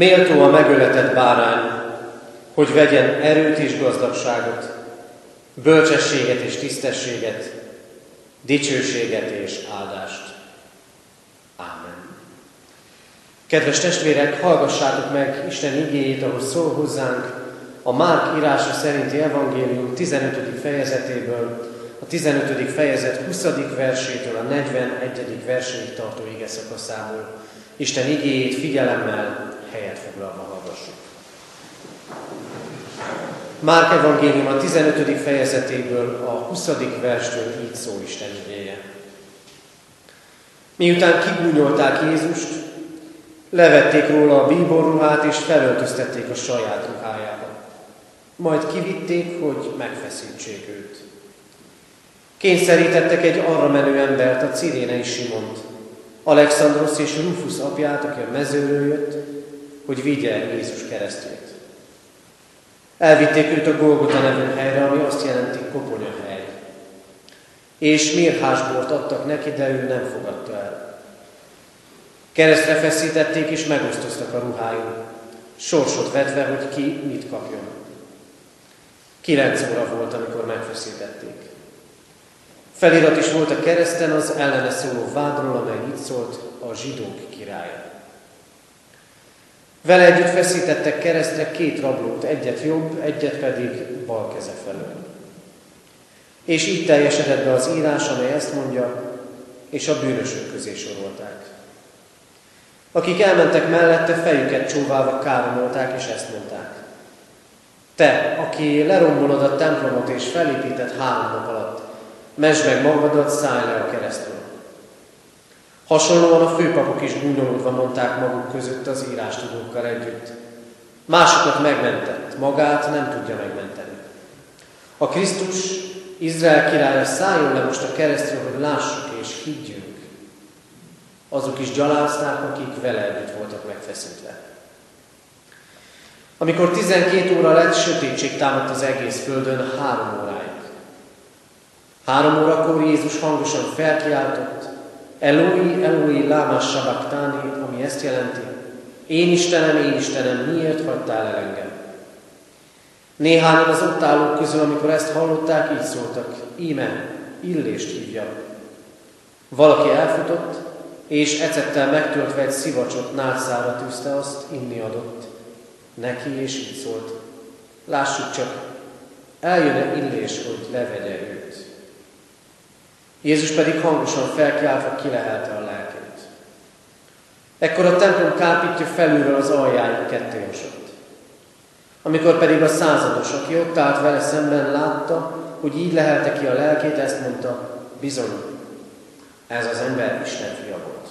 Méltó a megöletett bárány, hogy vegyen erőt és gazdagságot, bölcsességet és tisztességet, dicsőséget és áldást. Ámen. Kedves testvérek, hallgassátok meg Isten igéjét, ahogy szól hozzánk a Márk írása szerinti evangélium 15. fejezetéből, a 15. fejezet 20. versétől a 41. verséig tartó ige szakaszából. Isten igéjét figyelemmel, helyet foglalva hallgassuk. Márk evangélium a 15. fejezetéből a 20. verstől így szól Isten igéje. Miután kigúnyolták Jézust, levették róla a bíborruhát és felöltöztették a saját ruhájába. Majd kivitték, hogy megfeszítsék őt. Kényszerítettek egy arra menő embert, a Cirénei Simont, Alexandros és Rufus apját, aki a mezőről jött, hogy vigye Jézus keresztjét. Elvitték őt a Golgota nevű helyre, ami azt jelenti koponyahely. És mirhásbort adtak neki, de ő nem fogadta el. Keresztre feszítették és megosztoztak a ruhájún, sorsot vetve, hogy ki mit kapjon. Kilenc óra volt, amikor megfeszítették. Felirat is volt a kereszten az ellene szóló vádról, amely így szólt a zsidók királya. Vele együtt feszítettek keresztre két rablót, egyet jobb, egyet pedig bal keze felől. És így teljesedett be az írás, amely ezt mondja, és a bűnösök közé sorolták. Akik elmentek mellette, fejüket csóválva káromolták, és ezt mondták. Te, aki lerombolod a templomot és felépített három nap alatt, mesd meg magadat, szállj le a keresztül. Hasonlóan a főpapok is gúnyolódva mondták maguk között az írástudókkal együtt. Másokat megmentett, magát nem tudja megmenteni. A Krisztus, Izrael királya szálljon le most a keresztről, hogy lássuk és higgyünk. Azok is gyalázták, akik vele együtt voltak megfeszítve. Amikor 12 óra lett, sötétség támadt az egész földön három óráig. Három órakor Jézus hangosan felkiáltott, Eloi, Eloi, lama sabachthani, ami ezt jelenti, én Istenem, én Istenem, miért hagytál el engem? Néhányan az ott állók közül, amikor ezt hallották, így szóltak, íme, illést hívja. Valaki elfutott, és ecettel megtöltve egy szivacsot nászára tűzte azt, inni adott. Neki, és így szólt, lássuk csak, eljön-e illés, hogy levegye őt. Jézus pedig hangosan felkiáltva kilehelte a lelkét. Ekkor a templom kápítja felülről az aljáig kettéosott. Amikor pedig a százados, aki ott állt vele szemben, látta, hogy így lehelte ki a lelkét, ezt mondta, bizony, ez az ember Isten fia volt.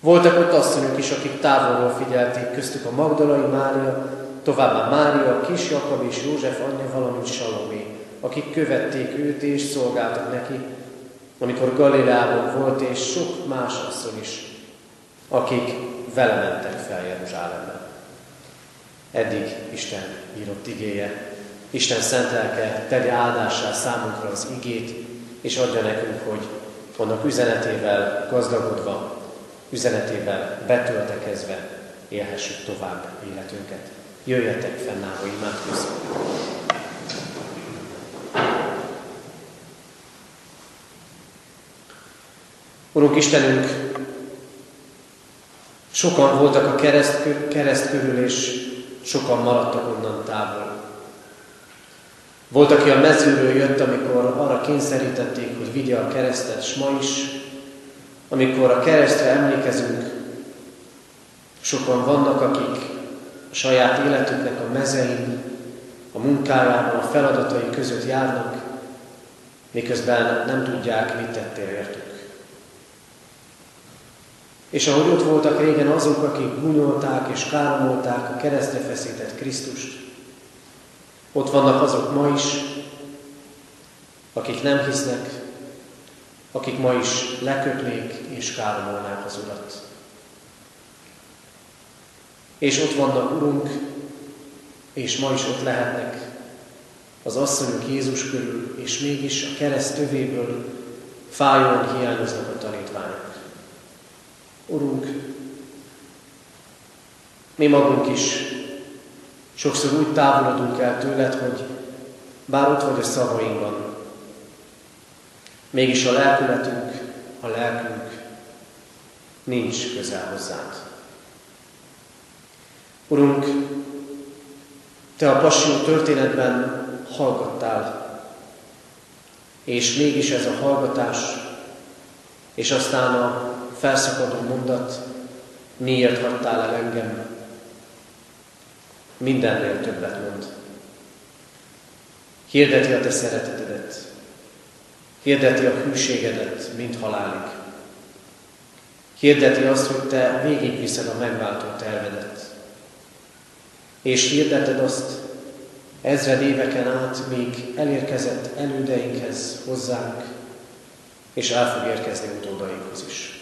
Voltak ott asszonyok is, akik távolról figyelték, köztük a Magdalai Mária, továbbá Mária, kis Jakab és József anyja, valamint Salomé, akik követték őt és szolgáltak neki, amikor Galileában volt, és sok más asszony is, akik vele mentek fel Jeruzsálembe. Eddig Isten írott igéje, Isten szent lelke tegye áldássá számunkra az igét, és adja nekünk, hogy annak üzenetével gazdagodva, üzenetével betöltekezve élhessük tovább életünket. Jöjjetek fennálló imádkozzunk! Urunk Istenünk, sokan voltak a kereszt, kereszt körül, és sokan maradtak onnan távol. Volt, aki a mezőről jött, amikor arra kényszerítették, hogy vigye a keresztet, s ma is, amikor a keresztre emlékezünk, sokan vannak, akik a saját életüknek a mezein, a munkájában, a feladatai között járnak, miközben nem tudják, mit tettél értük. És ahogy ott voltak régen azok, akik bunyolták és káromolták a keresztre feszített Krisztust, ott vannak azok ma is, akik nem hisznek, akik ma is lekötnék és káromolnák az Urat. És ott vannak, Urunk, és ma is ott lehetnek az asszonyok Jézus körül, és mégis a kereszt tövéből fájóan hiányoznak a. Urunk, Mi magunk is sokszor úgy távolodunk el tőled, hogy bár ott vagy a szavainkban, mégis a lelkületünk, a lelkünk nincs közel hozzád. Urunk, Te a passió történetben hallgattál, és mégis ez a hallgatás, és aztán a felszakadó mondat, miért hagytál el engem, mindennél többet mond. Hirdeti a te szeretetedet, hirdeti a hűségedet, mint halálig. Hirdeti azt, hogy te végigviszed a megváltó tervedet. És hirdeted azt ezred éveken át, míg elérkezett elődeinkhez, hozzánk, és el fog érkezni utódainkhoz is.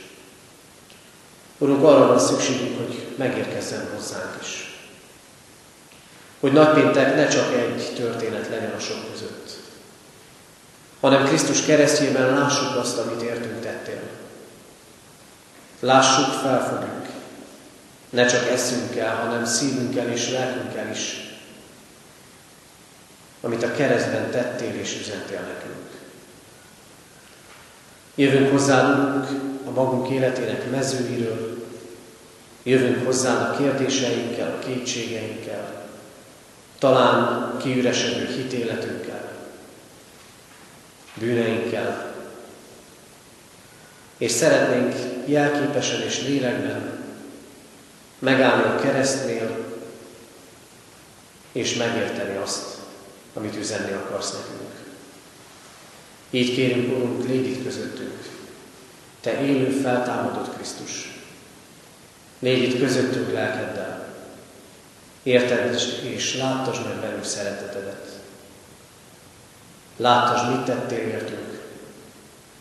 Urunk, arra van szükségünk, hogy megérkezzen hozzánk is. Hogy nagypéntek ne csak egy történet legyen a sok között, hanem Krisztus keresztjében lássuk azt, amit értünk tettél. Lássuk, felfogjuk. Ne csak eszünkkel, hanem szívünkkel és lelkünkkel is, amit a keresztben tettél és üzentél nekünk. Jövünk hozzád, a magunk életének mezőiről, jövünk hozzá a kérdéseinkkel, a kétségeinkkel, talán kiüresedő hitéletünkkel, bűneinkkel, és szeretnénk jelképesen és lélekben megállni a keresztnél, és megérteni azt, amit üzenni akarsz nekünk. Így kérünk, Urunk, légy közöttünk. Te élő, feltámadott Krisztus. Légy itt közöttünk lelkeddel. Érted és láttasd meg velünk szeretetedet. Láttasd, mit tettél értünk,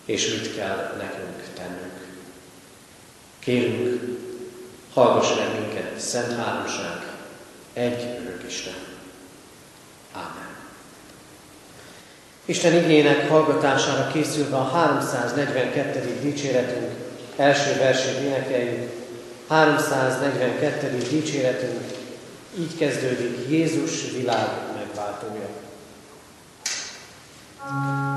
és mit kell nekünk tennünk. Kérünk, hallgass meg minket, Szent Háromság, egy örök Isten. Amen. Isten igények hallgatására készülve a 342. dicséretünk első versét énekeljük. 342. dicséretünk így kezdődik Jézus világ megváltója. thank you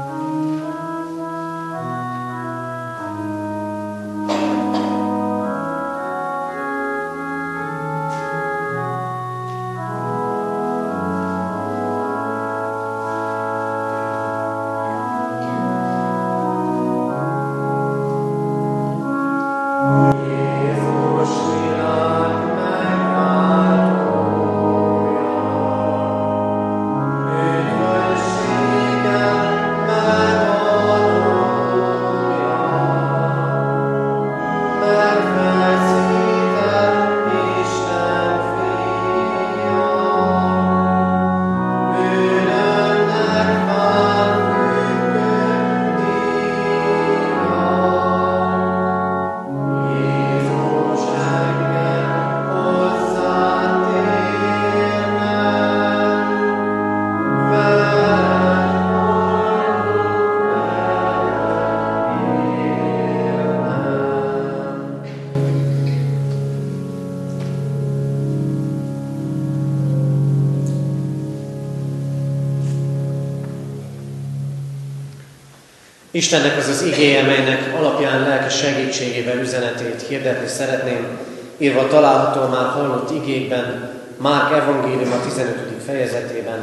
Istennek az az igéje, melynek alapján lelki segítségével üzenetét hirdetni szeretném, írva található már hallott igékben, Márk evangélium a 15. fejezetében,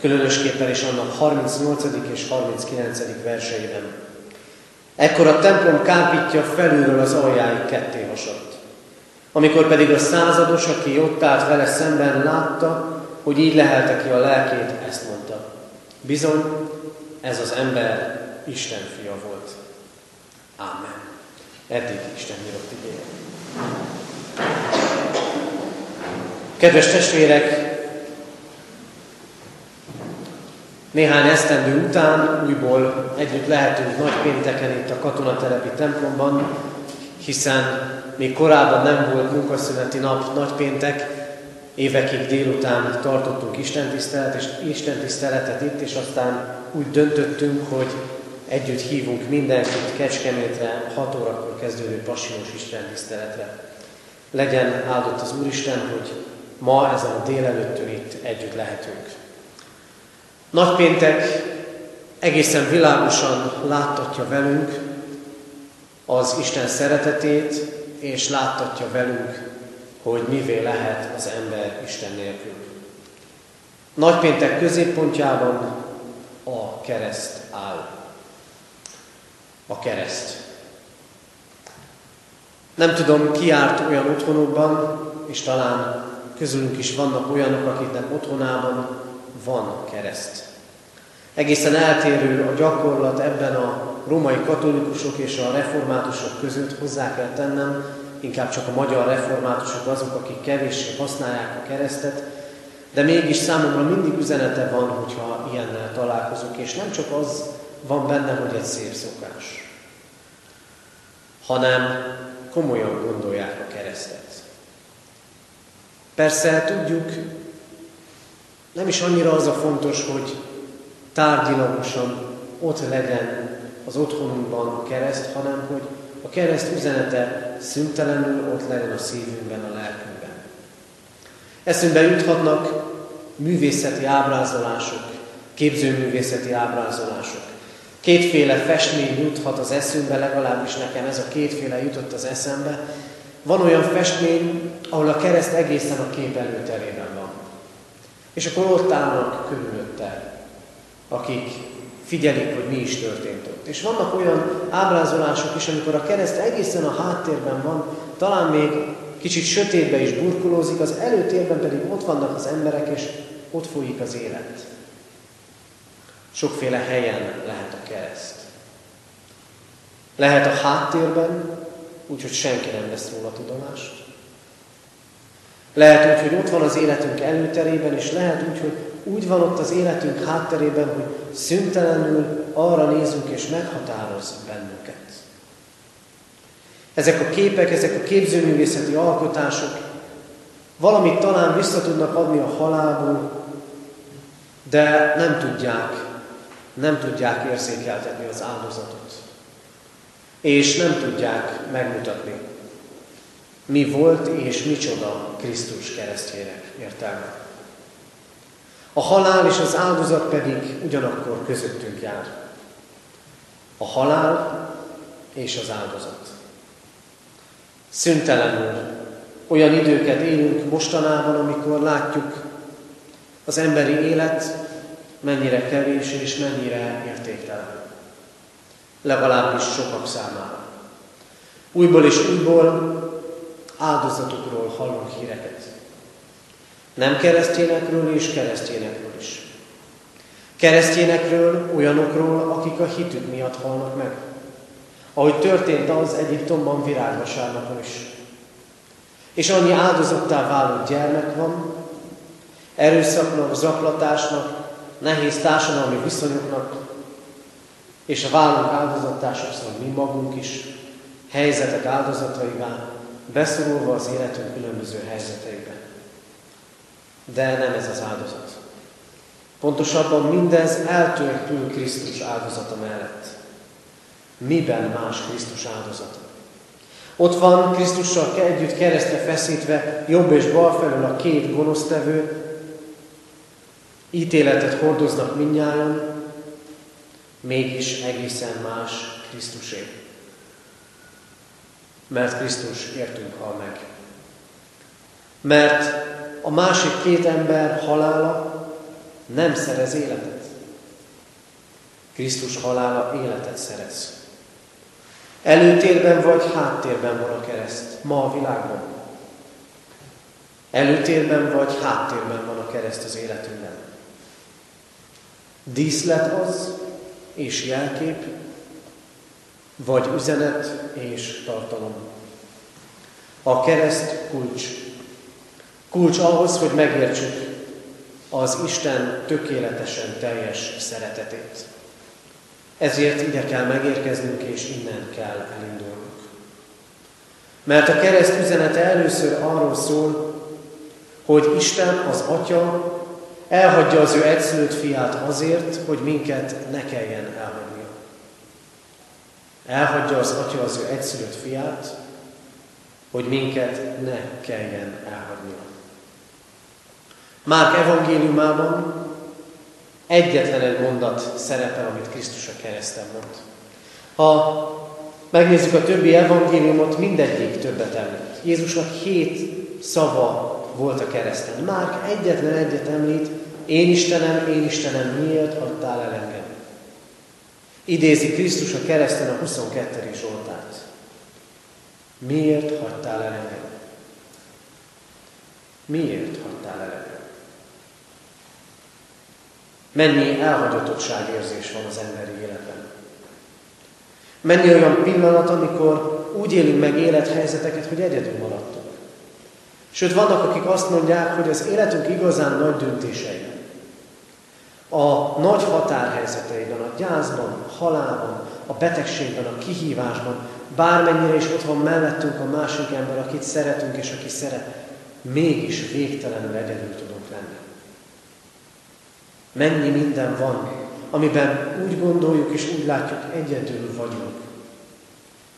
különösképpen is annak 38. és 39. verseiben. Ekkor a templom kápítja felülről az aljáig ketté hasott. Amikor pedig a százados, aki ott állt vele szemben, látta, hogy így lehelte ki a lelkét, ezt mondta. Bizony, ez az ember Isten fia volt. Ámen. Eddig Isten nyílt igény. Kedves testvérek, néhány esztendő után újból együtt lehetünk nagy pénteken itt a katonatelepi templomban, hiszen még korábban nem volt munkaszüneti nap nagy péntek, évekig délután tartottunk istentisztelet, és istentiszteletet itt, és aztán úgy döntöttünk, hogy Együtt hívunk mindenkit Kecskemétre 6 órakor kezdődő passiós istentiszteletre. Legyen áldott az Úristen, hogy ma ezen a délelőttön itt együtt lehetünk. Nagypéntek egészen világosan láttatja velünk az Isten szeretetét, és láttatja velünk, hogy mivé lehet az ember Isten nélkül. Nagypéntek középpontjában a kereszt áll. A kereszt. Nem tudom, ki járt olyan otthonokban, és talán közülünk is vannak olyanok, akiknek otthonában van kereszt. Egészen eltérő a gyakorlat ebben a római katolikusok és a reformátusok között hozzá kell tennem, inkább csak a magyar reformátusok azok, akik kevéssé használják a keresztet, de mégis számomra mindig üzenete van, hogyha ilyennel találkozok, és nem csak az van benne, hogy egy szép szokás, hanem komolyan gondolják a keresztet. Persze tudjuk, nem is annyira az a fontos, hogy tárgyilagosan ott legyen az otthonunkban a kereszt, hanem hogy a kereszt üzenete szüntelenül ott legyen a szívünkben, a lelkünkben. Eszünkbe juthatnak művészeti ábrázolások, képzőművészeti ábrázolások. Kétféle festmény juthat az eszünkbe, legalábbis nekem ez a kétféle jutott az eszembe. Van olyan festmény, ahol a kereszt egészen a kép előterében van. És akkor ott állnak körülötte, akik figyelik, hogy mi is történt ott. És vannak olyan ábrázolások is, amikor a kereszt egészen a háttérben van, talán még kicsit sötétbe is burkolózik, az előtérben pedig ott vannak az emberek, és ott folyik az élet. Sokféle helyen lehet a kereszt. Lehet a háttérben, úgyhogy senki nem vesz róla tudomást. Lehet úgy, hogy ott van az életünk előterében, és lehet úgy, hogy úgy van ott az életünk hátterében, hogy szüntelenül arra nézünk és meghatároz bennünket. Ezek a képek, ezek a képzőművészeti alkotások valamit talán vissza tudnak adni a halálból, de nem tudják, nem tudják érzékeltetni az áldozatot. És nem tudják megmutatni, mi volt és micsoda Krisztus keresztjének értelme. A halál és az áldozat pedig ugyanakkor közöttünk jár. A halál és az áldozat. Szüntelenül olyan időket élünk mostanában, amikor látjuk az emberi élet mennyire kevés és mennyire értéktelen. Legalábbis sokak számára. Újból és újból áldozatokról hallunk híreket. Nem keresztényekről és keresztényekről is. Keresztényekről, olyanokról, akik a hitük miatt halnak meg. Ahogy történt az Egyiptomban virágvasárnapon is. És annyi áldozottá váló gyermek van, erőszaknak, zaklatásnak, nehéz társadalmi viszonyoknak, és a vállunk áldozattá sokszor mi magunk is helyzetek áldozataivá, beszorulva az életünk különböző helyzeteibe. De nem ez az áldozat. Pontosabban mindez eltörpül Krisztus áldozata mellett. Miben más Krisztus áldozata? Ott van Krisztussal együtt keresztre feszítve, jobb és bal felül a két gonosztevő, ítéletet hordoznak minnyáján, mégis egészen más Krisztusé. Mert Krisztus értünk hal meg. Mert a másik két ember halála nem szerez életet. Krisztus halála életet szerez. Előtérben vagy háttérben van a kereszt ma a világban. Előtérben vagy háttérben van a kereszt az életünkben. Díszlet az és jelkép, vagy üzenet és tartalom. A kereszt kulcs. Kulcs ahhoz, hogy megértsük az Isten tökéletesen teljes szeretetét. Ezért ide kell megérkeznünk, és innen kell elindulnunk. Mert a kereszt üzenete először arról szól, hogy Isten az Atya elhagyja az ő egyszülött fiát azért, hogy minket ne kelljen elhagynia. Elhagyja az Atya az ő egyszülött fiát, hogy minket ne kelljen elhagynia. Márk evangéliumában egyetlen egy mondat szerepel, amit Krisztus a kereszten mond. Ha megnézzük a többi evangéliumot, mindegyik többet említ. Jézusnak hét szava volt a kereszten. Márk egyetlen egyet említ, én Istenem, én Istenem, miért hagytál el engem? Idézi Krisztus a kereszten a 22. Zsoltát. Miért hagytál el engem? Miért hagytál el engem? Mennyi elhagyottság érzés van az emberi életben. Mennyi olyan pillanat, amikor úgy élünk meg élethelyzeteket, hogy egyedül maradtunk. Sőt, vannak, akik azt mondják, hogy az életünk igazán nagy döntései. A nagy határhelyzeteiben, a gyászban, a halálban, a betegségben, a kihívásban, bármennyire is ott van mellettünk a másik ember, akit szeretünk és aki szeret, mégis végtelenül egyedül tudunk lenni. Mennyi minden van, amiben úgy gondoljuk és úgy látjuk, egyedül vagyunk.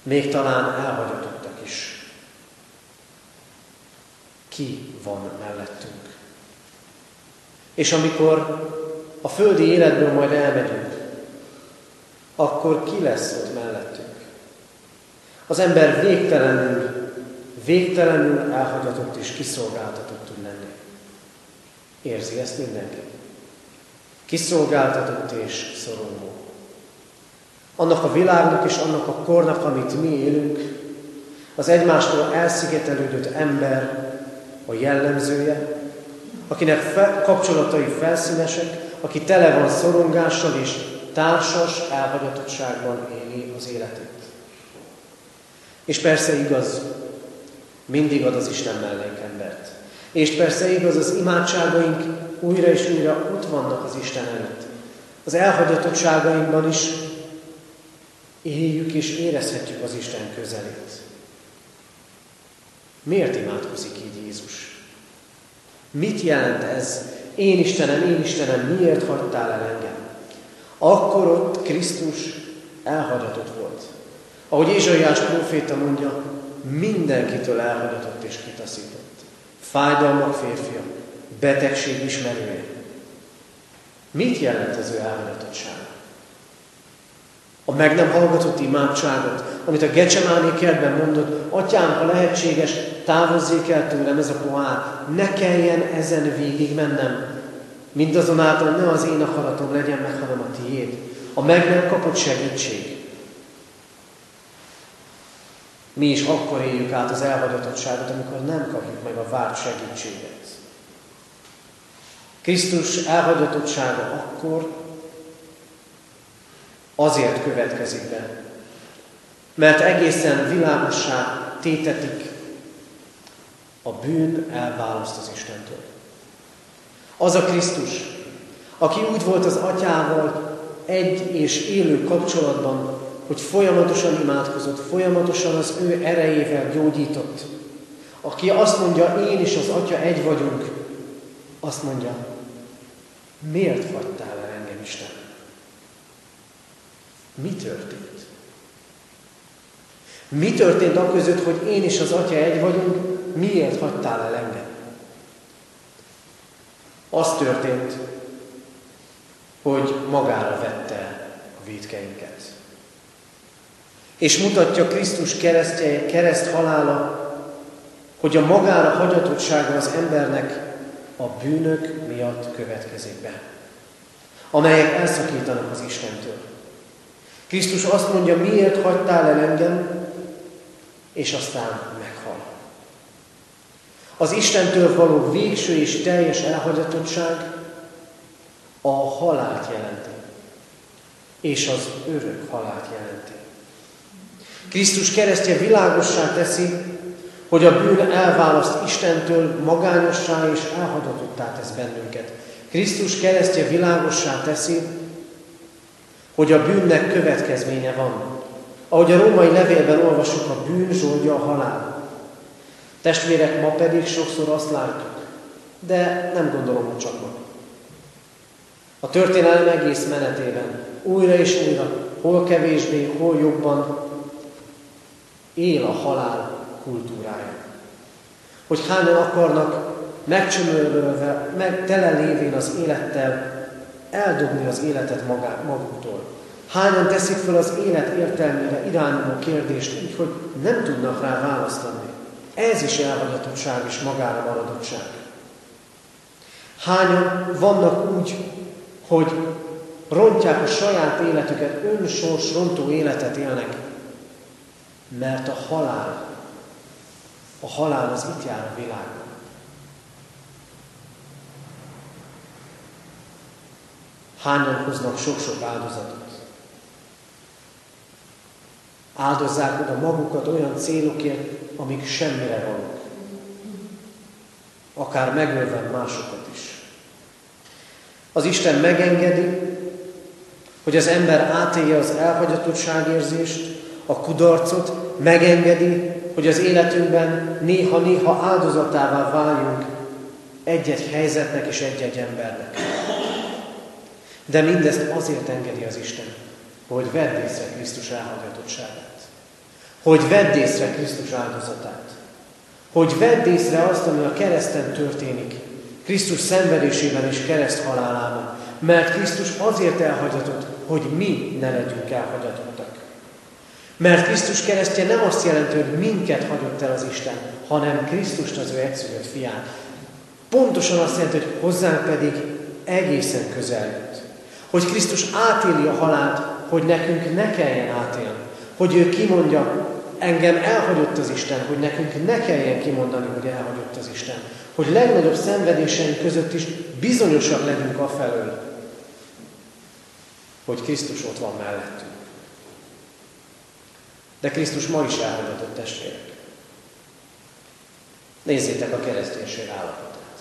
Még talán elhagyatottak is. Ki van mellettünk? És amikor a földi életből majd elmegyünk, akkor ki lesz ott mellettünk? Az ember végtelenül, végtelenül elhagyatott és kiszolgáltatott tud lenni. Érzi ezt mindenki? Kiszolgáltatott és szorongó. Annak a világnak és annak a kornak, amit mi élünk, az egymástól elszigetelődött ember a jellemzője, akinek fe, kapcsolatai felszínesek, aki tele van szorongással és társas elhagyatottságban éli az életét. És persze igaz, mindig ad az Isten mellénk embert. És persze igaz, az imádságaink újra és újra ott vannak az Isten előtt. Az elhagyatottságainkban is éljük és érezhetjük az Isten közelét. Miért imádkozik így Jézus? Mit jelent ez? Én Istenem, én Istenem, miért hagytál el engem? Akkor ott Krisztus elhagyatott volt. Ahogy Ézsaiás próféta mondja, mindenkitől elhagyatott és kitaszított. Fájdalmak férfia, betegség ismerője. Mit jelent az ő elhagyatottság? A meg nem hallgatott imádságot, amit a Gecsemáné kertben mondott, atyám, ha lehetséges, távozzék el tőlem ez a pohár, ne kelljen ezen végig mennem. Mindazonáltal ne az én akaratom legyen meg, hanem a tiéd. A meg nem kapott segítség. Mi is akkor éljük át az elhagyatottságot, amikor nem kapjuk meg a várt segítséget. Krisztus elhagyatottsága akkor azért következik be, mert egészen világossá tétetik a bűn elválaszt az Istentől. Az a Krisztus, aki úgy volt az atyával egy és élő kapcsolatban, hogy folyamatosan imádkozott, folyamatosan az ő erejével gyógyított. Aki azt mondja, én és az Atya egy vagyunk, azt mondja, miért hagytál el engem, Isten? Mi történt? Mi történt a között, hogy én és az Atya egy vagyunk, miért hagytál el engem? Az történt, hogy magára vette a védkeinket. És mutatja Krisztus keresztje, kereszt halála, hogy a magára hagyatottsága az embernek a bűnök miatt következik be, amelyek elszakítanak az Istentől. Krisztus azt mondja, miért hagytál el engem, és aztán meghal. Az Istentől való végső és teljes elhagyatottság a halált jelenti, és az örök halált jelenti. Krisztus keresztje világossá teszi, hogy a bűn elválaszt Istentől, magányossá és elhagyatottá tesz bennünket. Krisztus keresztje világossá teszi, hogy a bűnnek következménye van. Ahogy a római levélben olvasjuk, a bűn zsoldja a halál. Testvérek, ma pedig sokszor azt látjuk, de nem gondolom, hogy csak ma. A történelem egész menetében újra és újra, hol kevésbé, hol jobban él a halál kultúrája. Hogy hányan akarnak megcsömörölve, meg tele lévén az élettel eldobni az életet magá, maguktól. Hányan teszik fel az élet értelmére irányuló kérdést úgy, hogy nem tudnak rá választani. Ez is elhagyatottság és magára maradottság. Hányan vannak úgy, hogy rontják a saját életüket, önsors rontó életet élnek, mert a halál, a halál az itt jár a világban. Hányan hoznak sok-sok áldozatot? Áldozzák oda magukat olyan célokért, amik semmire valók. Akár megölve másokat is. Az Isten megengedi, hogy az ember átélje az elhagyatottságérzést, a kudarcot, megengedi, hogy az életünkben néha-néha áldozatává váljunk egy-egy helyzetnek és egy-egy embernek. De mindezt azért engedi az Isten, hogy vedd észre Krisztus elhagyatottságát. Hogy vedd észre Krisztus áldozatát. Hogy vedd észre azt, ami a kereszten történik, Krisztus szenvedésében és kereszt halálában. Mert Krisztus azért elhagyatott, hogy mi ne legyünk elhagyatottak. Mert Krisztus keresztje nem azt jelenti, hogy minket hagyott el az Isten, hanem Krisztust az ő egyszülött fiát. Pontosan azt jelenti, hogy hozzánk pedig egészen közel jött. Hogy Krisztus átéli a halált, hogy nekünk ne kelljen átélni. Hogy ő kimondja, engem elhagyott az Isten, hogy nekünk ne kelljen kimondani, hogy elhagyott az Isten. Hogy legnagyobb szenvedéseink között is bizonyosak legyünk a felől, hogy Krisztus ott van mellettünk. De Krisztus ma is elhagyott testvérek. Nézzétek a kereszténység állapotát.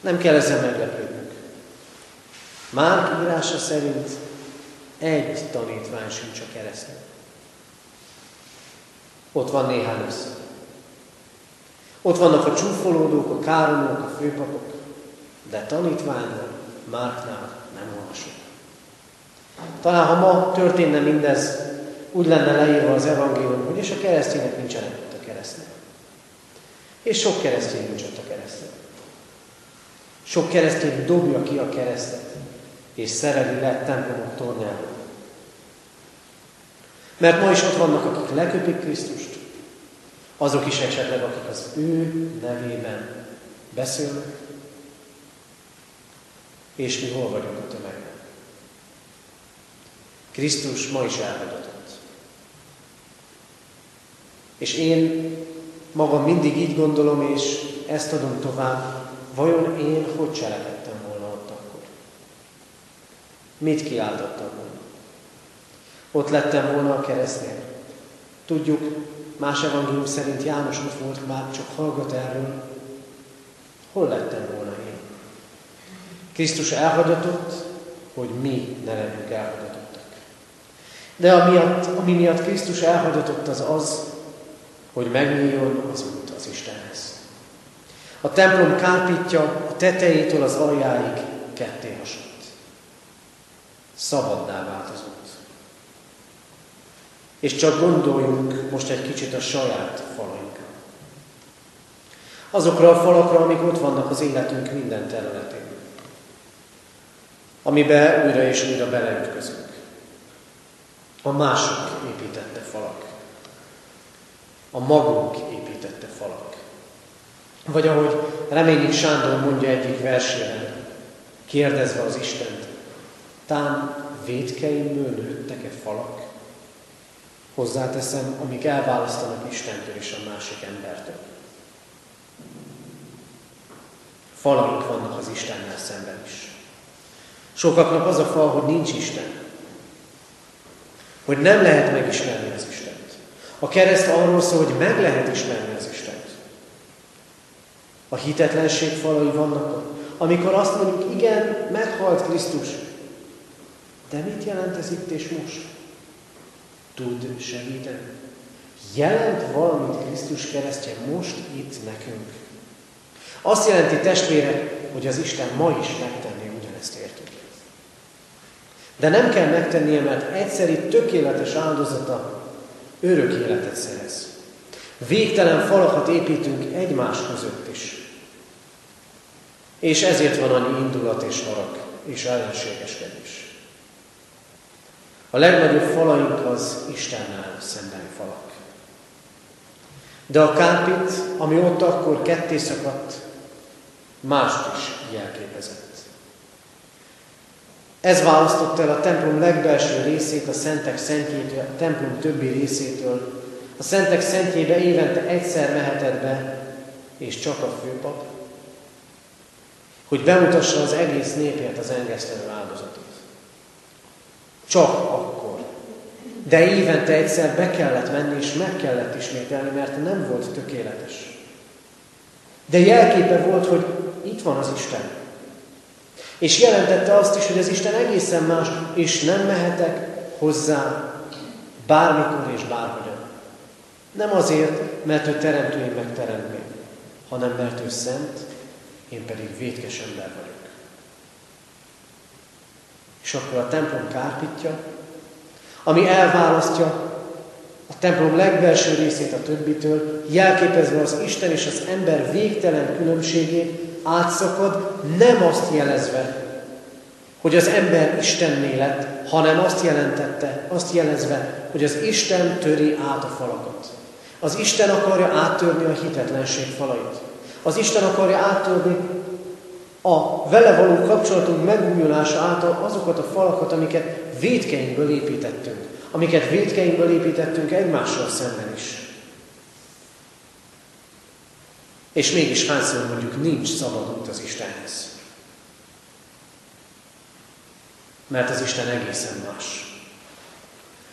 Nem kell ezzel meglepődnünk. Márk írása szerint egy tanítvány sincs a kereszten. Ott van néhány össze. Ott vannak a csúfolódók, a káromók, a főpapok, de tanítványról Márknál nem olvasok. Talán ha ma történne mindez, úgy lenne leírva az evangélium, hogy és a keresztények nincsenek ott a keresztnél. És sok keresztény nincs ott a keresztnél. Sok keresztény dobja ki a keresztet, és szereli le templomok tornyáról. Mert ma is ott vannak, akik leköpik Krisztust, azok is esetleg, akik az ő nevében beszélnek, és mi hol vagyunk a tömegben. Krisztus ma is elhagyatott. És én magam mindig így gondolom, és ezt adom tovább, vajon én hogy akkor? Mit kiáltottam volna? Ott lettem volna a keresztnél. Tudjuk, más evangélium szerint János ott volt, már csak hallgat erről. Hol lettem volna én? Krisztus elhagyatott, hogy mi ne legyünk elhagyatottak. De amiatt, ami miatt Krisztus elhagyatott az az, hogy megnyíljon az út az Istenhez. A templom kárpítja a tetejétől az aljáig ketté hasott. Szabaddá vált az út. És csak gondoljunk most egy kicsit a saját falainkra. Azokra a falakra, amik ott vannak az életünk minden területén. Amibe újra és újra beleütközünk. A mások építette falak. A magunk építette falak. Vagy ahogy Reményik Sándor mondja egyik versében, kérdezve az Istent, tám védkeimből nőttek-e falak? Hozzáteszem, amik elválasztanak Istentől és a másik embertől. Falaink vannak az Istennel szemben is. Sokaknak az a fal, hogy nincs Isten. Hogy nem lehet megismerni az Istent. A kereszt arról szól, hogy meg lehet ismerni az Istent. A hitetlenség falai vannak amikor azt mondjuk, igen, meghalt Krisztus, de mit jelent ez itt és most? tud segíteni? Jelent valamit Krisztus keresztje most itt nekünk? Azt jelenti testvére, hogy az Isten ma is megtenné ugyanezt értünk. De nem kell megtennie, mert egyszeri tökéletes áldozata örök életet szerez. Végtelen falakat építünk egymás között is. És ezért van annyi indulat és harag és ellenségeskedés. A legnagyobb falaink az Istennel szembeni falak. De a kárpit, ami ott akkor ketté szakadt, mást is jelképezett. Ez választotta el a templom legbelső részét a szentek szentjétől, a templom többi részétől. A szentek szentjébe évente egyszer mehetett be, és csak a főpap, hogy bemutassa az egész népért az engesztelő áldozatot. Csak akkor. De évente egyszer be kellett menni, és meg kellett ismételni, mert nem volt tökéletes. De jelképe volt, hogy itt van az Isten. És jelentette azt is, hogy az Isten egészen más, és nem mehetek hozzá bármikor és bárhogyan. Nem azért, mert ő teremtő, én meg teremtmény, hanem mert ő szent, én pedig vétkes ember vagyok. És akkor a templom kárpítja, ami elválasztja a templom legbelső részét a többitől, jelképezve az Isten és az ember végtelen különbségét, átszakad, nem azt jelezve, hogy az ember Istenné lett, hanem azt jelentette, azt jelezve, hogy az Isten töri át a falakat. Az Isten akarja áttörni a hitetlenség falait. Az Isten akarja áttörni a vele való kapcsolatunk megújulása által azokat a falakat, amiket védkeinkből építettünk. Amiket védkeinkből építettünk egymással szemben is. És mégis hányszor mondjuk nincs szabad az Istenhez. Mert az Isten egészen más.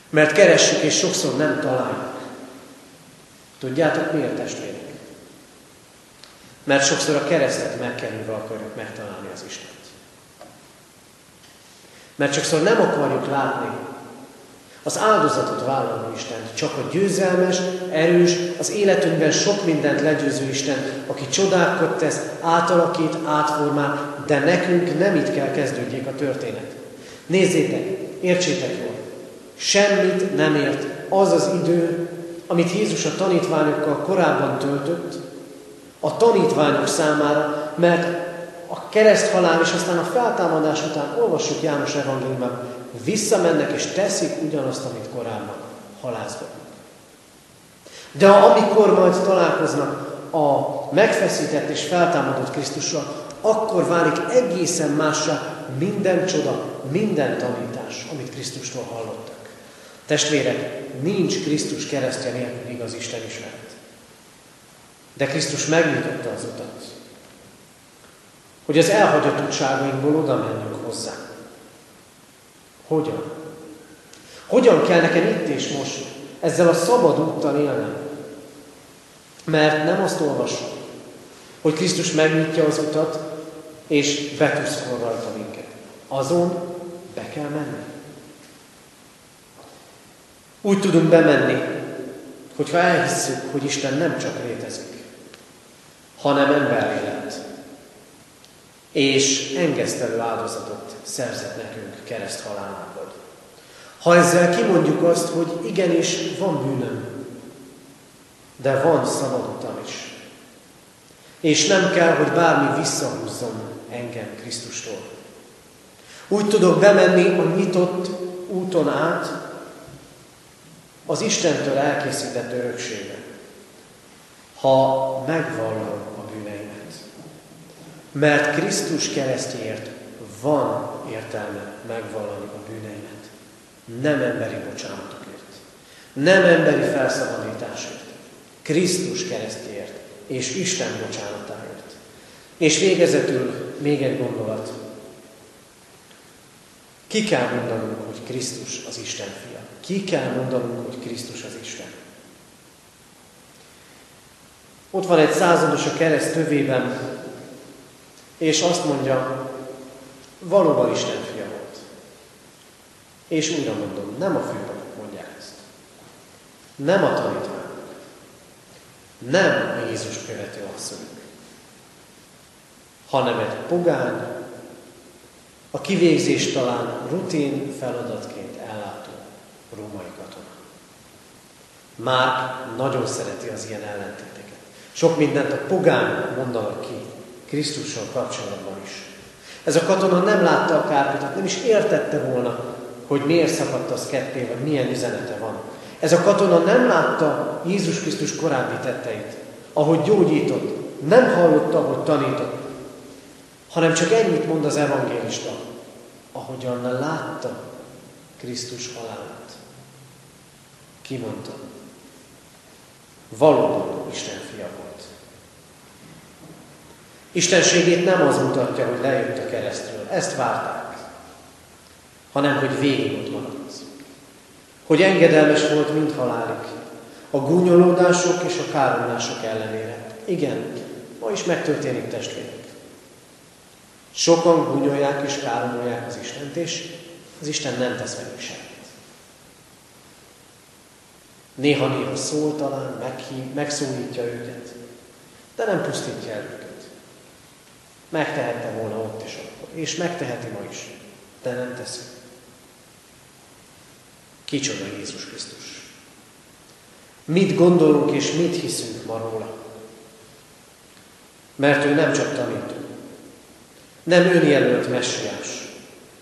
Mert keressük és sokszor nem találjuk. Tudjátok miért testvérek? Mert sokszor a keresztet megkerülve akarjuk megtalálni az Istent. Mert sokszor nem akarjuk látni az áldozatot vállalni Isten, csak a győzelmes, erős, az életünkben sok mindent legyőző Isten, aki csodákat tesz, átalakít, átformál, de nekünk nem itt kell kezdődjék a történet. Nézzétek, értsétek jól, semmit nem ért az az idő, amit Jézus a tanítványokkal korábban töltött, a tanítványok számára, mert a kereszthalál és aztán a feltámadás után olvassuk János evangéliumban, visszamennek és teszik ugyanazt, amit korábban halázgatnak. De amikor majd találkoznak a megfeszített és feltámadott Krisztussal, akkor válik egészen másra minden csoda, minden tanítás, amit Krisztustól hallottak. Testvérek, nincs Krisztus keresztje nélkül igaz Isten ismeret. De Krisztus megnyitotta az utat, hogy az elhagyatottságainkból oda menjünk hozzá. Hogyan? Hogyan kell nekem itt és most ezzel a szabad úttal élnem? Mert nem azt olvasom, hogy Krisztus megnyitja az utat, és betuszkol rajta minket. Azon be kell menni. Úgy tudunk bemenni, hogyha elhisszük, hogy Isten nem csak létezik, hanem ember lett, és engesztelő áldozatot szerzett nekünk kereszt halálával. Ha ezzel kimondjuk azt, hogy igenis van bűnöm, de van szabad utam is. És nem kell, hogy bármi visszahúzzon engem Krisztustól. Úgy tudok bemenni a nyitott úton át az Istentől elkészített örökségbe, ha megvallom. Mert Krisztus keresztjéért van értelme megvallani a bűneimet. Nem emberi bocsánatokért. Nem emberi felszabadításért. Krisztus keresztjéért és Isten bocsánatáért. És végezetül még egy gondolat. Ki kell mondanunk, hogy Krisztus az Isten fia? Ki kell mondanunk, hogy Krisztus az Isten? Ott van egy százados a kereszt tövében, és azt mondja, valóban Isten fia volt. És újra mondom, nem a főpapok mondják ezt. Nem a tanítványok. Nem a Jézus követő asszonyok. Hanem egy pogány, a kivégzés talán rutin feladatként ellátó római katona. Már nagyon szereti az ilyen ellentéteket. Sok mindent a pogány mondanak ki Krisztussal kapcsolatban is. Ez a katona nem látta a kárpitot, nem is értette volna, hogy miért szakadt az ketté, vagy milyen üzenete van. Ez a katona nem látta Jézus Krisztus korábbi tetteit, ahogy gyógyított, nem hallotta, ahogy tanított, hanem csak ennyit mond az evangélista, ahogyan látta Krisztus halálát. Kimondta, valóban Isten fia volt. Istenségét nem az mutatja, hogy lejött a keresztről, ezt várták, hanem hogy végig ott maradt. Hogy engedelmes volt mind halálig, a gúnyolódások és a káromlások ellenére. Igen, ma is megtörténik testvérek. Sokan gúnyolják és káromolják az Istent, és az Isten nem tesz velük semmit. Néha-néha szól talán, meghív, megszólítja őket, de nem pusztítja el őket. Megtehette volna ott is akkor, és megteheti ma is, de nem teszi. Kicsoda Jézus Krisztus. Mit gondolunk és mit hiszünk ma róla? Mert ő nem csak tanító, nem önjelölt messiás,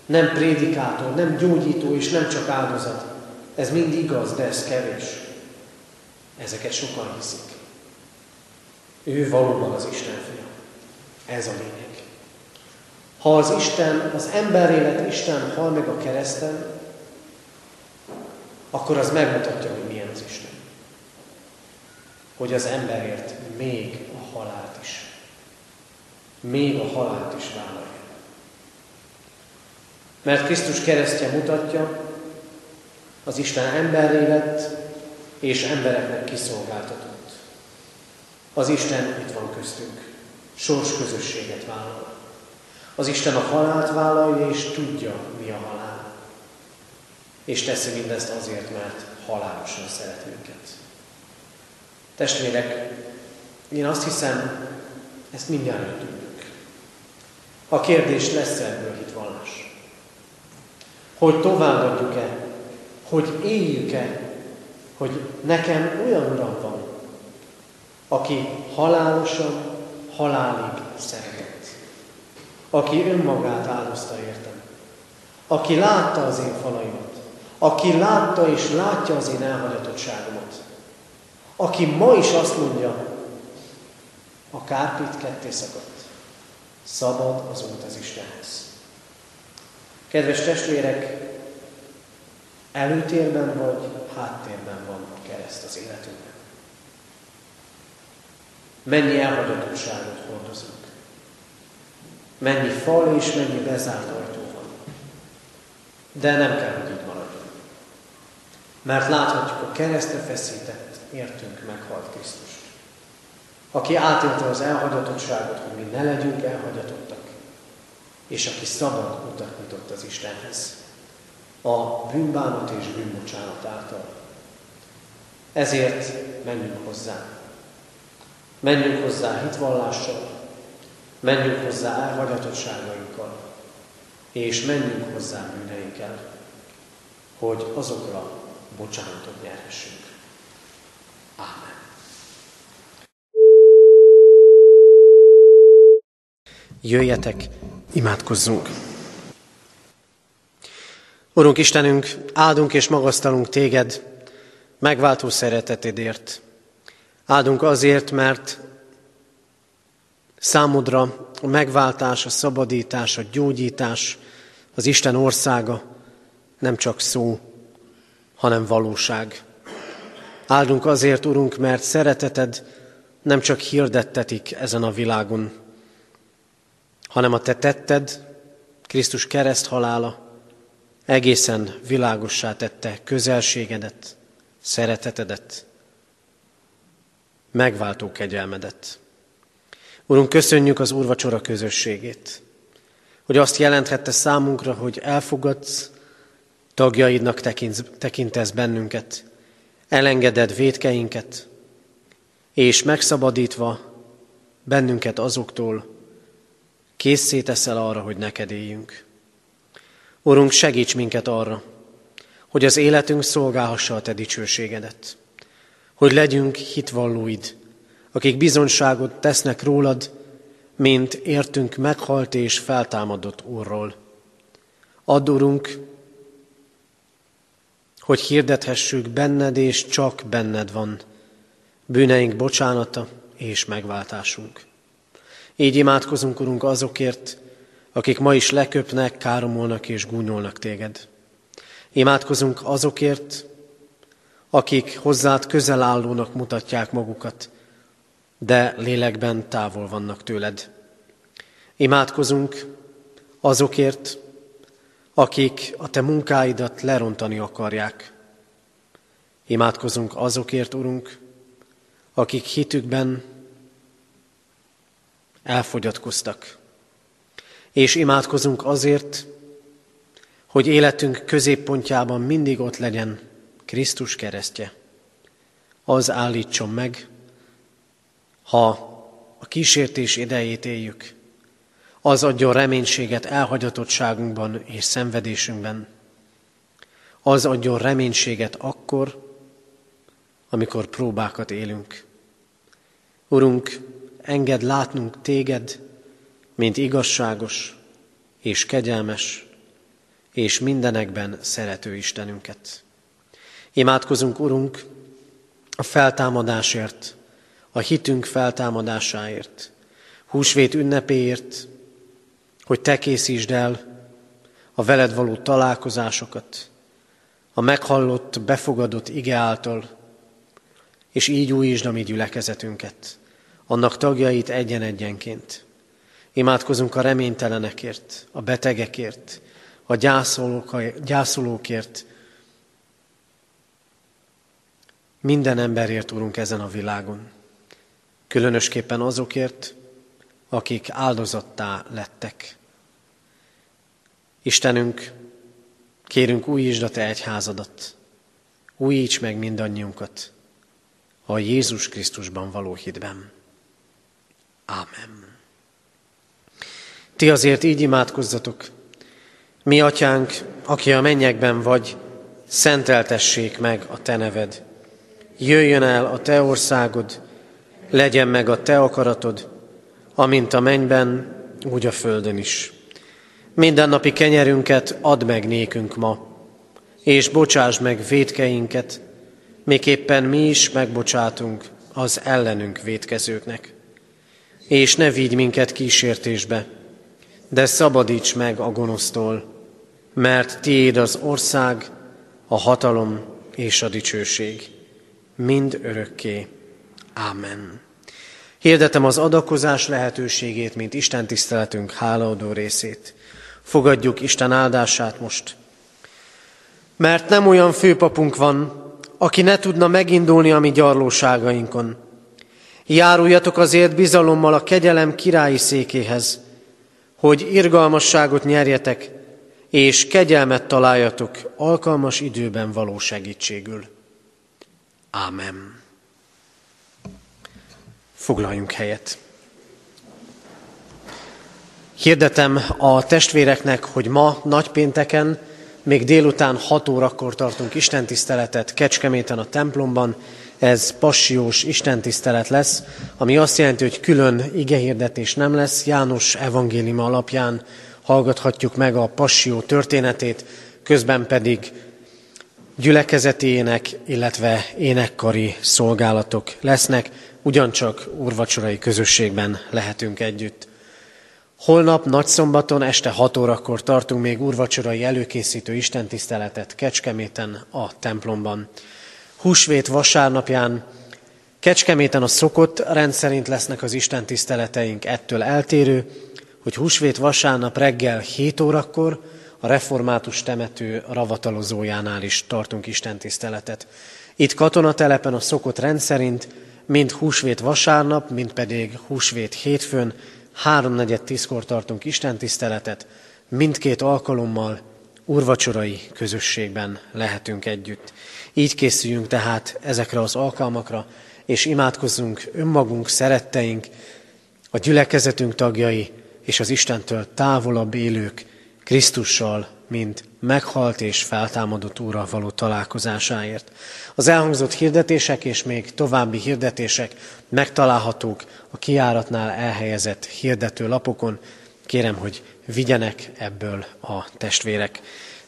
nem prédikátor, nem gyógyító és nem csak áldozat. Ez mind igaz, de ez kevés. Ezeket sokan hiszik. Ő valóban az Isten fia. Ez a lényeg. Ha az Isten, az emberélet Isten hal meg a kereszten, akkor az megmutatja, hogy milyen az Isten. Hogy az emberért még a halált is. Még a halált is vállalja. Mert Krisztus keresztje mutatja, az Isten emberré lett, és embereknek kiszolgáltatott. Az Isten itt van köztünk, sors közösséget vállal. Az Isten a halált vállalja, és tudja, mi a halál. És teszi mindezt azért, mert halálosan szeret minket. Testvérek, én azt hiszem, ezt mindjárt tudjuk. A kérdés lesz ebből hitvallás. Hogy továbbadjuk-e, hogy éljük-e, hogy nekem olyan uram van, aki halálosan, halálig szeretett. Aki önmagát áldozta értem. Aki látta az én falaimat. Aki látta és látja az én elhagyatottságomat. Aki ma is azt mondja, a kárpit ketté szakadt. Szabad az út az Istenhez. Kedves testvérek, előtérben vagy háttérben van a kereszt az életünkben. Mennyi elhagyatottságot hordozunk. Mennyi fal és mennyi bezárt ajtó van. De nem kell, hogy így maradjon. Mert láthatjuk a keresztre feszített, értünk meghalt Krisztust. Aki átélte az elhagyatottságot, hogy mi ne legyünk elhagyatottak, és aki szabad utat nyitott az Istenhez. A bűnbánat és bűnbocsánat által. Ezért menjünk hozzá. Menjünk hozzá hitvallással, menjünk hozzá elhagyatottságainkkal, és menjünk hozzá bűneinkkel, hogy azokra bocsánatot nyerhessünk. Ámen. Jöjjetek, imádkozzunk! Urunk Istenünk, áldunk és magasztalunk Téged, megváltó szeretetedért. Áldunk azért, mert számodra a megváltás, a szabadítás, a gyógyítás, az Isten országa nem csak szó, hanem valóság. Áldunk azért, Urunk, mert szereteted nem csak hirdettetik ezen a világon, hanem a Te tetted, Krisztus kereszt halála egészen világossá tette közelségedet, szeretetedet, megváltó kegyelmedet. Urunk, köszönjük az úrvacsora közösségét, hogy azt jelenthette számunkra, hogy elfogadsz, tagjaidnak tekintesz bennünket, elengeded védkeinket, és megszabadítva bennünket azoktól, készé teszel arra, hogy neked éljünk. Urunk, segíts minket arra, hogy az életünk szolgálhassa a Te dicsőségedet. hogy legyünk hitvallóid, akik bizonyságot tesznek rólad, mint értünk meghalt és feltámadott Úrról. Add, Urunk, hogy hirdethessük benned, és csak benned van bűneink bocsánata és megváltásunk. Így imádkozunk, Urunk, azokért, akik ma is leköpnek, káromolnak és gúnyolnak téged. Imádkozunk azokért, akik hozzád közel állónak mutatják magukat, de lélekben távol vannak tőled. Imádkozunk azokért, akik a te munkáidat lerontani akarják. Imádkozunk azokért, Urunk, akik hitükben elfogyatkoztak. És imádkozunk azért, hogy életünk középpontjában mindig ott legyen Krisztus keresztje. Az állítson meg, ha a kísértés idejét éljük, az adjon reménységet elhagyatottságunkban és szenvedésünkben. Az adjon reménységet akkor, amikor próbákat élünk. Urunk, engedd látnunk téged, mint igazságos és kegyelmes, és mindenekben szerető Istenünket. Imádkozunk, Urunk, a feltámadásért, a hitünk feltámadásáért, húsvét ünnepéért, hogy Te készítsd el a veled való találkozásokat, a meghallott, befogadott ige által, és így újítsd a mi gyülekezetünket, annak tagjait egyen-egyenként. Imádkozunk a reménytelenekért, a betegekért, a gyászolók, gyászolókért, minden emberért, Urunk, ezen a világon. Különösképpen azokért, akik áldozattá lettek. Istenünk, kérünk újítsd a Te egyházadat, újíts meg mindannyiunkat a Jézus Krisztusban való hitben. Ámen. Ti azért így imádkozzatok, mi atyánk, aki a mennyekben vagy, szenteltessék meg a te neved. Jöjjön el a te országod, legyen meg a te akaratod, amint a mennyben, úgy a földön is. Mindennapi kenyerünket add meg nékünk ma, és bocsáss meg védkeinket, miképpen mi is megbocsátunk az ellenünk védkezőknek. És ne vigy minket kísértésbe, de szabadíts meg a gonosztól, mert tiéd az ország, a hatalom és a dicsőség, mind örökké. Ámen. Hirdetem az adakozás lehetőségét, mint Isten tiszteletünk hálaadó részét. Fogadjuk Isten áldását most. Mert nem olyan főpapunk van, aki ne tudna megindulni a mi gyarlóságainkon. Járuljatok azért bizalommal a kegyelem királyi székéhez, hogy irgalmasságot nyerjetek, és kegyelmet találjatok alkalmas időben való segítségül. Ámen. Foglaljunk helyet. Hirdetem a testvéreknek, hogy ma nagypénteken, még délután 6 órakor tartunk istentiszteletet Kecskeméten a templomban. Ez passiós istentisztelet lesz, ami azt jelenti, hogy külön igehirdetés nem lesz. János evangéliuma alapján hallgathatjuk meg a passió történetét, közben pedig gyülekezeti ének, illetve énekkari szolgálatok lesznek, ugyancsak úrvacsorai közösségben lehetünk együtt. Holnap nagyszombaton este 6 órakor tartunk még úrvacsorai előkészítő istentiszteletet Kecskeméten a templomban. Húsvét vasárnapján Kecskeméten a szokott rendszerint lesznek az istentiszteleteink ettől eltérő, hogy húsvét vasárnap reggel 7 órakor a református temető ravatalozójánál is tartunk istentiszteletet. Itt katonatelepen a szokott rendszerint mind húsvét vasárnap, mind pedig húsvét hétfőn háromnegyed tízkor tartunk istentiszteletet, mindkét alkalommal urvacsorai közösségben lehetünk együtt. Így készüljünk tehát ezekre az alkalmakra, és imádkozzunk önmagunk, szeretteink, a gyülekezetünk tagjai és az Istentől távolabb élők Krisztussal mint meghalt és feltámadott Úrral való találkozásáért. Az elhangzott hirdetések és még további hirdetések megtalálhatók a kiáratnál elhelyezett hirdető lapokon. Kérem, hogy vigyenek ebből a testvérek.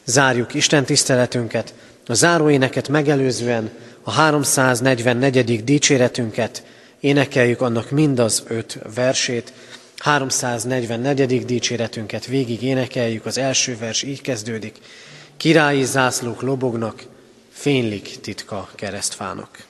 Zárjuk Isten tiszteletünket, a záróéneket megelőzően a 344. dicséretünket, énekeljük annak mindaz öt versét, 344. dicséretünket végig énekeljük, az első vers így kezdődik. Királyi zászlók lobognak, fénylik titka keresztfának.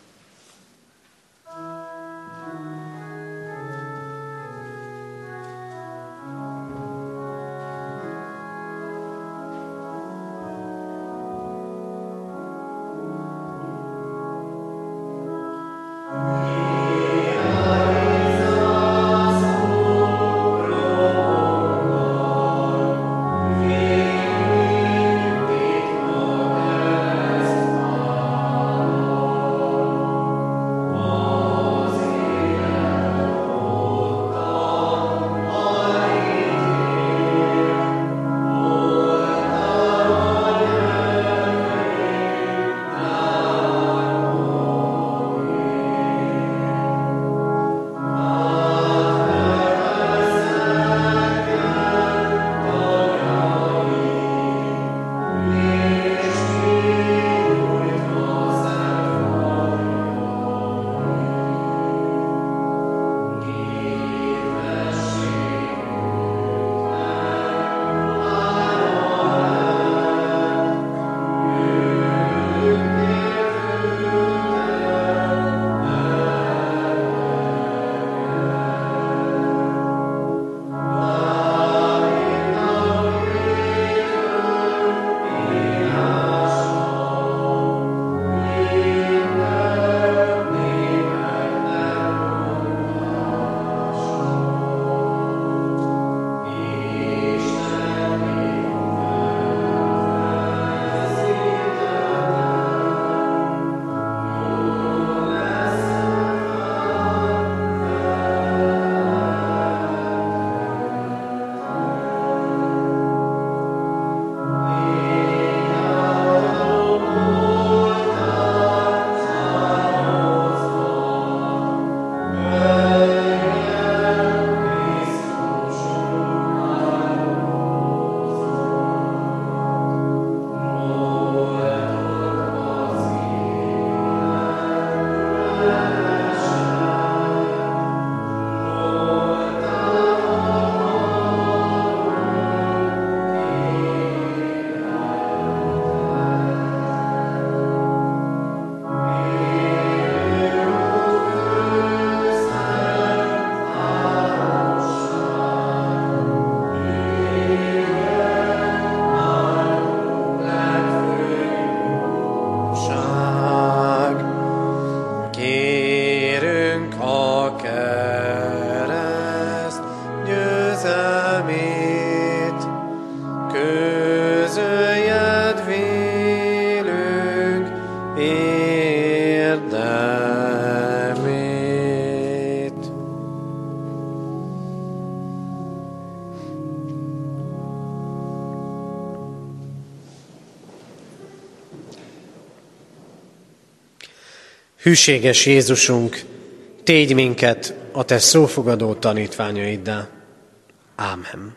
Hűséges Jézusunk, tégy minket a Te szófogadó tanítványaiddá. Ámen.